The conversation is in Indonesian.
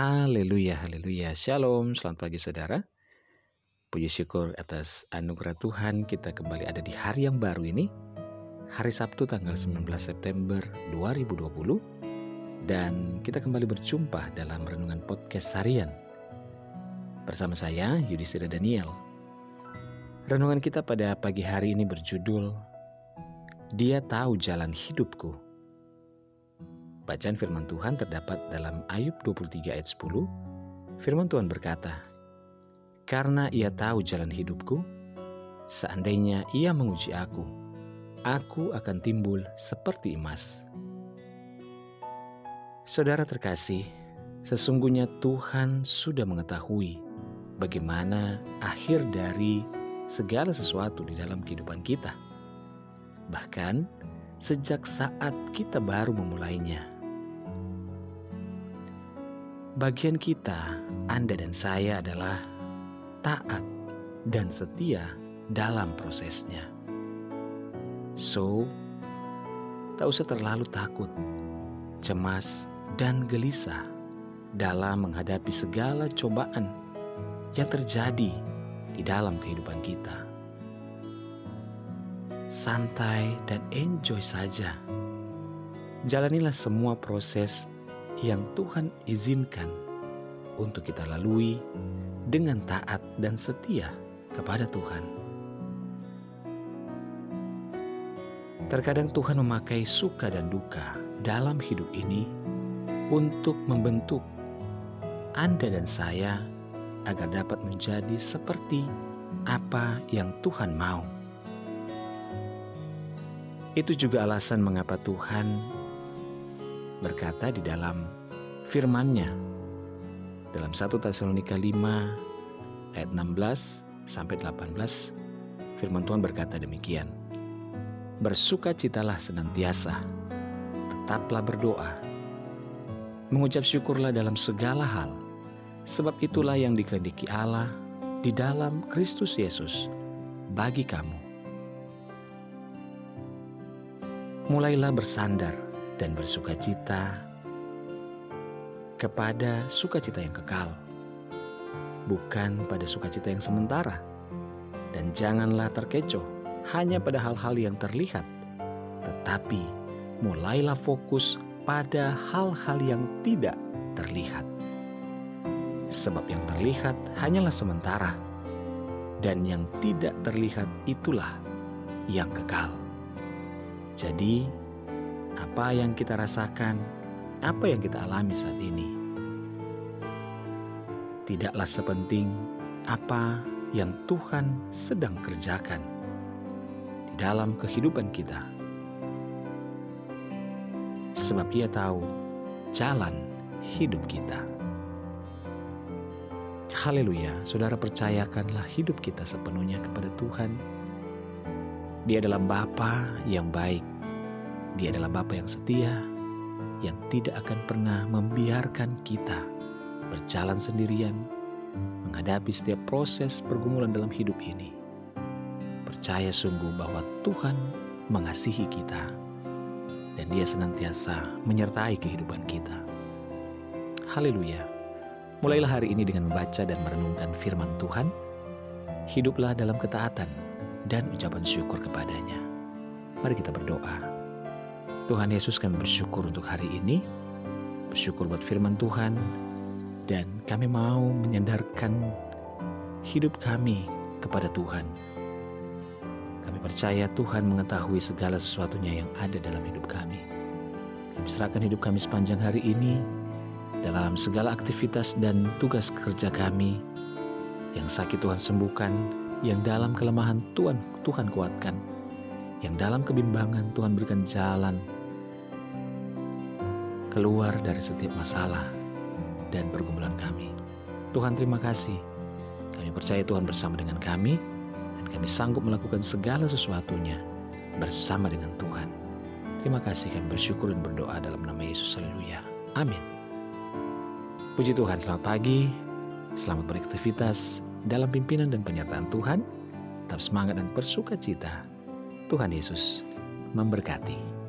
Haleluya, haleluya. Shalom, selamat pagi saudara. Puji syukur atas anugerah Tuhan kita kembali ada di hari yang baru ini. Hari Sabtu tanggal 19 September 2020. Dan kita kembali berjumpa dalam Renungan Podcast Harian. Bersama saya, Yudhistira Daniel. Renungan kita pada pagi hari ini berjudul Dia Tahu Jalan Hidupku. Bacaan firman Tuhan terdapat dalam Ayub 23 ayat 10. Firman Tuhan berkata, Karena ia tahu jalan hidupku, seandainya ia menguji aku, aku akan timbul seperti emas. Saudara terkasih, sesungguhnya Tuhan sudah mengetahui bagaimana akhir dari segala sesuatu di dalam kehidupan kita. Bahkan sejak saat kita baru memulainya. Bagian kita, Anda dan saya adalah taat dan setia dalam prosesnya. So, tak usah terlalu takut, cemas, dan gelisah dalam menghadapi segala cobaan yang terjadi di dalam kehidupan kita. Santai dan enjoy saja. Jalanilah semua proses yang Tuhan izinkan untuk kita lalui dengan taat dan setia kepada Tuhan. Terkadang Tuhan memakai suka dan duka dalam hidup ini untuk membentuk Anda dan saya agar dapat menjadi seperti apa yang Tuhan mau. Itu juga alasan mengapa Tuhan berkata di dalam firman-Nya. Dalam 1 Tesalonika 5 ayat 16 sampai 18 firman Tuhan berkata demikian. Bersukacitalah senantiasa tetaplah berdoa mengucap syukurlah dalam segala hal sebab itulah yang dikehendaki Allah di dalam Kristus Yesus bagi kamu. Mulailah bersandar dan bersuka cita kepada sukacita yang kekal, bukan pada sukacita yang sementara. Dan janganlah terkecoh hanya pada hal-hal yang terlihat, tetapi mulailah fokus pada hal-hal yang tidak terlihat. Sebab yang terlihat hanyalah sementara, dan yang tidak terlihat itulah yang kekal. Jadi, apa yang kita rasakan, apa yang kita alami saat ini. Tidaklah sepenting apa yang Tuhan sedang kerjakan di dalam kehidupan kita. Sebab ia tahu jalan hidup kita. Haleluya, saudara percayakanlah hidup kita sepenuhnya kepada Tuhan. Dia adalah Bapa yang baik dia adalah Bapa yang setia, yang tidak akan pernah membiarkan kita berjalan sendirian menghadapi setiap proses pergumulan dalam hidup ini. Percaya sungguh bahwa Tuhan mengasihi kita dan Dia senantiasa menyertai kehidupan kita. Haleluya. Mulailah hari ini dengan membaca dan merenungkan firman Tuhan. Hiduplah dalam ketaatan dan ucapan syukur kepadanya. Mari kita berdoa. Tuhan Yesus kami bersyukur untuk hari ini, bersyukur buat firman Tuhan, dan kami mau menyandarkan hidup kami kepada Tuhan. Kami percaya Tuhan mengetahui segala sesuatunya yang ada dalam hidup kami. Kami serahkan hidup kami sepanjang hari ini dalam segala aktivitas dan tugas kerja kami. Yang sakit Tuhan sembuhkan, yang dalam kelemahan Tuhan Tuhan kuatkan, yang dalam kebimbangan Tuhan berikan jalan keluar dari setiap masalah dan pergumulan kami. Tuhan terima kasih. Kami percaya Tuhan bersama dengan kami dan kami sanggup melakukan segala sesuatunya bersama dengan Tuhan. Terima kasih kami bersyukur dan berdoa dalam nama Yesus. Haleluya. Amin. Puji Tuhan, selamat pagi. Selamat beraktivitas dalam pimpinan dan penyertaan Tuhan. Tetap semangat dan bersuka cita. Tuhan Yesus memberkati.